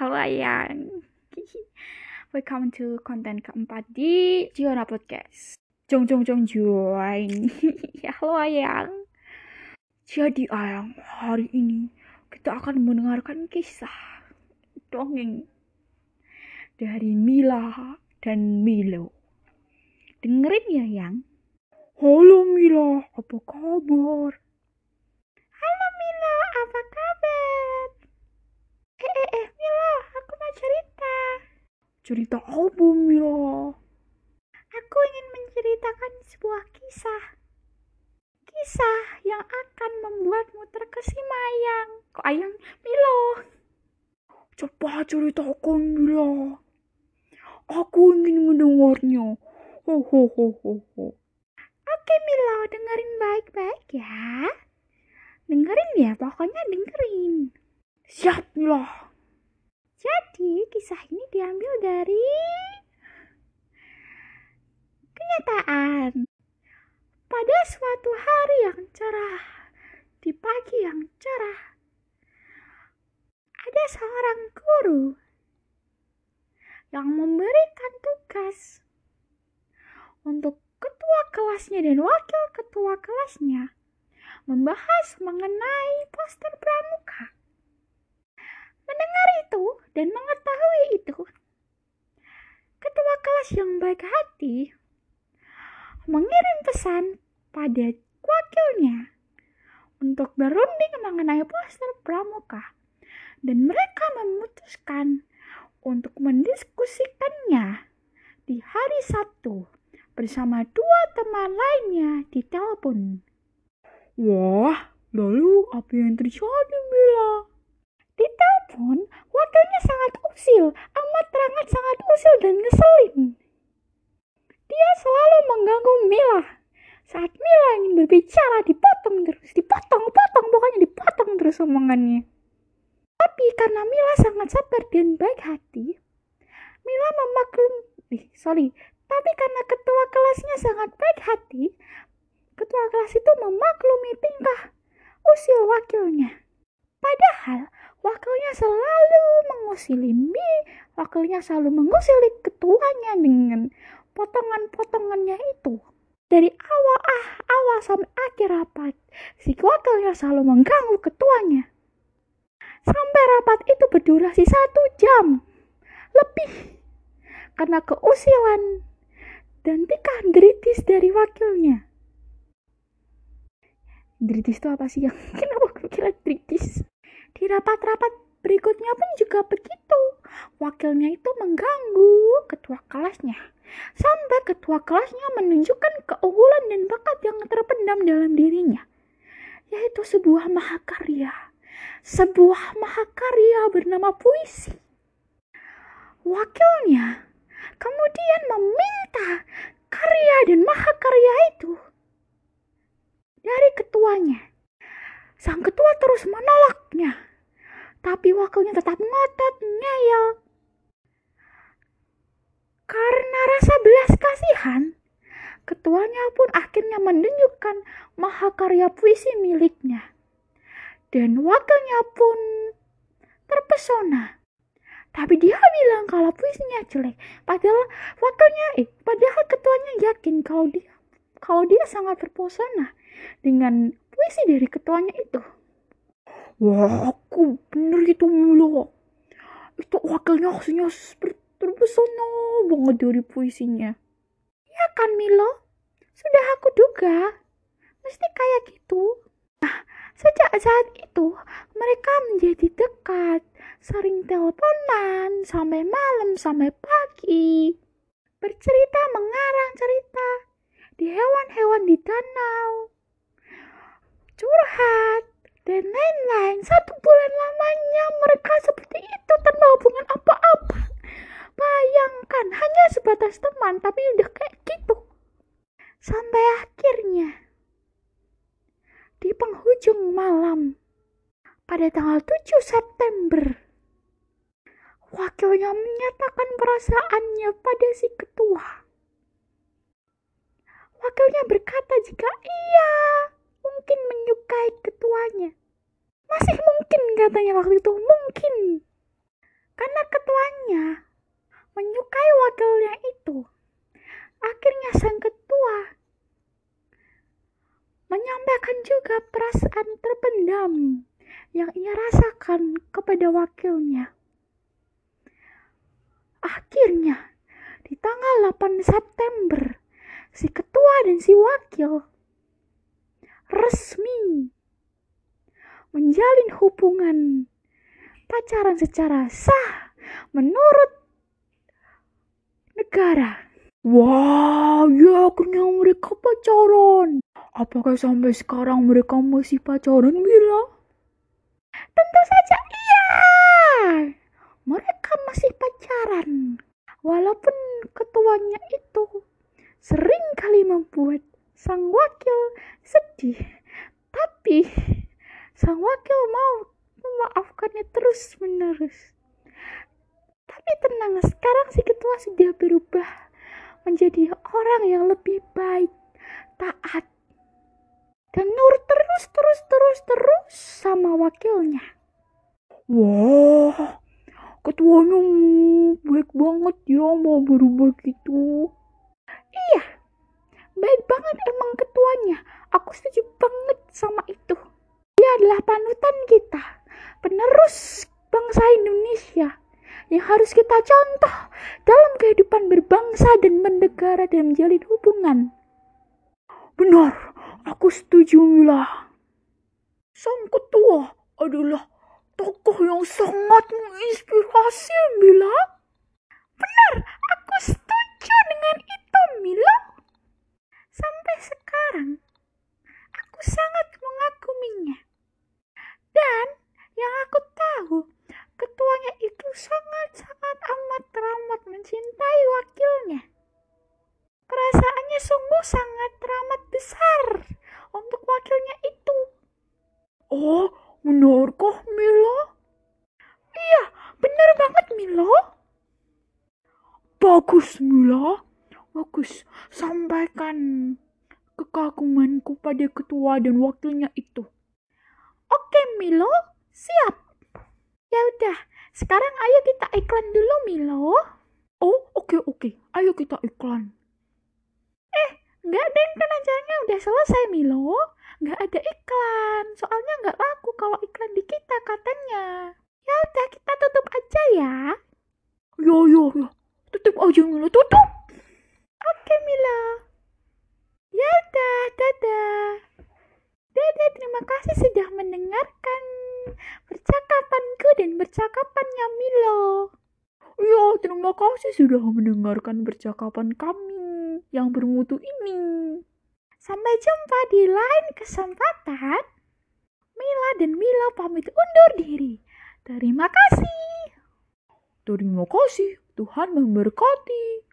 Halo Ayang. Welcome to konten keempat di Jiona Podcast. Jong jong jong join. ya, halo Ayang. Jadi Ayang, hari ini kita akan mendengarkan kisah dongeng dari Mila dan Milo. Dengerin ya, Yang. Halo Mila, apa kabar? Halo Milo, apa kabar? Eh, eh, eh, Milo, aku mau cerita. Cerita apa, Milo? Aku ingin menceritakan sebuah kisah. Kisah yang akan membuatmu terkesima, Ayang. Kok Ayang? Milo. Cepat ceritakan, Milo. Aku ingin mendengarnya. Ho, ho, ho, ho, ho. Oke, Milo, dengerin baik-baik ya. Dengerin ya, pokoknya dengerin. Siap, Milo. Jadi, kisah ini diambil dari kenyataan. Pada suatu hari yang cerah, di pagi yang cerah, ada seorang guru yang memberikan tugas untuk ketua kelasnya dan wakil ketua kelasnya membahas mengenai poster pramuka. Mendengar itu dan mengetahui itu, ketua kelas yang baik hati mengirim pesan pada wakilnya untuk berunding mengenai poster pramuka dan mereka memutuskan untuk mendiskusikannya di hari Sabtu bersama dua teman lainnya di telepon. Wah, lalu apa yang terjadi, Mila? Di telepon, wakilnya sangat usil, amat sangat sangat usil dan ngeselin. Dia selalu mengganggu Mila. Saat Mila ingin berbicara, dipotong terus, dipotong, potong, pokoknya dipotong terus omongannya. Tapi karena Mila sangat sabar dan baik hati, Mila memaklum, eh, sorry, tapi karena ketua kelasnya sangat baik hati, ketua kelas itu memaklumi tingkah usil wakilnya. Padahal wakilnya selalu mengusili Mi, wakilnya selalu mengusili ketuanya dengan potongan-potongannya itu. Dari awal ah awal sampai akhir rapat, si wakilnya selalu mengganggu ketuanya. Sampai rapat itu berdurasi satu jam lebih karena keusilan dan tingkah deritis dari wakilnya. Deritis itu apa sih yang kenapa gue kira deritis? Di rapat-rapat berikutnya pun juga begitu. Wakilnya itu mengganggu ketua kelasnya. Sampai ketua kelasnya menunjukkan keunggulan dan bakat yang terpendam dalam dirinya. Yaitu sebuah mahakarya. Sebuah mahakarya bernama puisi. Wakilnya kemudian meminta karya dan mahakarya itu dari ketuanya. Sang ketua terus menolaknya, tapi wakilnya tetap ngotot ngeyel. Karena rasa belas kasihan, ketuanya pun akhirnya menunjukkan mahakarya puisi miliknya. Dan wakilnya pun terpesona. Tapi dia bilang kalau puisinya jelek. Padahal wakilnya, eh, padahal ketuanya yakin kalau dia kalau dia sangat terpesona dengan puisi dari ketuanya itu. Wah, aku bener itu mulu. Itu wakilnya aslinya terpesona banget dari puisinya. Ya kan Milo? Sudah aku duga. Mesti kayak gitu. Nah, sejak saat itu mereka menjadi dekat, sering teleponan sampai malam sampai pagi. Bercerita mengarang cerita di hewan-hewan di danau curhat, dan lain-lain. Satu bulan lamanya mereka seperti itu tanpa hubungan apa-apa. Bayangkan, hanya sebatas teman, tapi udah kayak gitu. Sampai akhirnya, di penghujung malam, pada tanggal 7 September, wakilnya menyatakan perasaannya pada si ketua. Wakilnya berkata jika iya, mungkin menyukai ketuanya. Katanya waktu itu, mungkin. Karena ketuanya menyukai wakilnya itu. Akhirnya sang ketua menyampaikan juga perasaan terpendam yang ia rasakan kepada wakilnya. Akhirnya, di tanggal 8 September, si ketua dan si wakil resmi menjalin hubungan pacaran secara sah menurut negara. Wah, ya akhirnya mereka pacaran. Apakah sampai sekarang mereka masih pacaran, Mila? Tentu saja iya. Mereka masih pacaran. Walaupun ketuanya itu sering kali membuat sang wakil sedih. Tapi sang wakil mau memaafkannya terus menerus. Tapi tenang, sekarang si ketua sudah berubah menjadi orang yang lebih baik, taat, dan nurut terus, terus, terus, terus sama wakilnya. Wah, ketuanya baik banget ya mau berubah gitu. Iya, baik banget emang ketuanya. Aku setuju banget sama itu. Dia adalah panutan kita, penerus bangsa Indonesia yang harus kita contoh dalam kehidupan berbangsa dan bernegara dan menjalin hubungan. Benar, aku setuju Mila. Sang ketua adalah tokoh yang sangat menginspirasi Mila. Benar, aku setuju dengan itu Mila. Sampai sekarang, aku sangat mengaguminya. Dan yang aku tahu, ketuanya itu sangat-sangat amat teramat mencintai wakilnya. Perasaannya sungguh sangat teramat besar untuk wakilnya itu. Oh, benarkah Mila? Iya, benar banget Milo. Bagus Mila, bagus. Sampaikan kekagumanku pada ketua dan wakilnya itu. Oke Milo, siap. Ya udah, sekarang ayo kita iklan dulu Milo. Oh, oke oke. Ayo kita iklan. Eh, nggak deh, kan acaranya udah selesai Milo. Nggak ada iklan, soalnya nggak laku kalau iklan di kita katanya. Ya udah, kita tutup aja ya. Ya ya ya. Tutup aja Mila, tutup. Oke Milo. Ya udah, dadah. Dadah, terima kasih sudah mendengarkan percakapanku dan percakapannya Milo. Ya, terima kasih sudah mendengarkan percakapan kami yang bermutu ini. Sampai jumpa di lain kesempatan. Mila dan Milo pamit undur diri. Terima kasih. Terima kasih. Tuhan memberkati.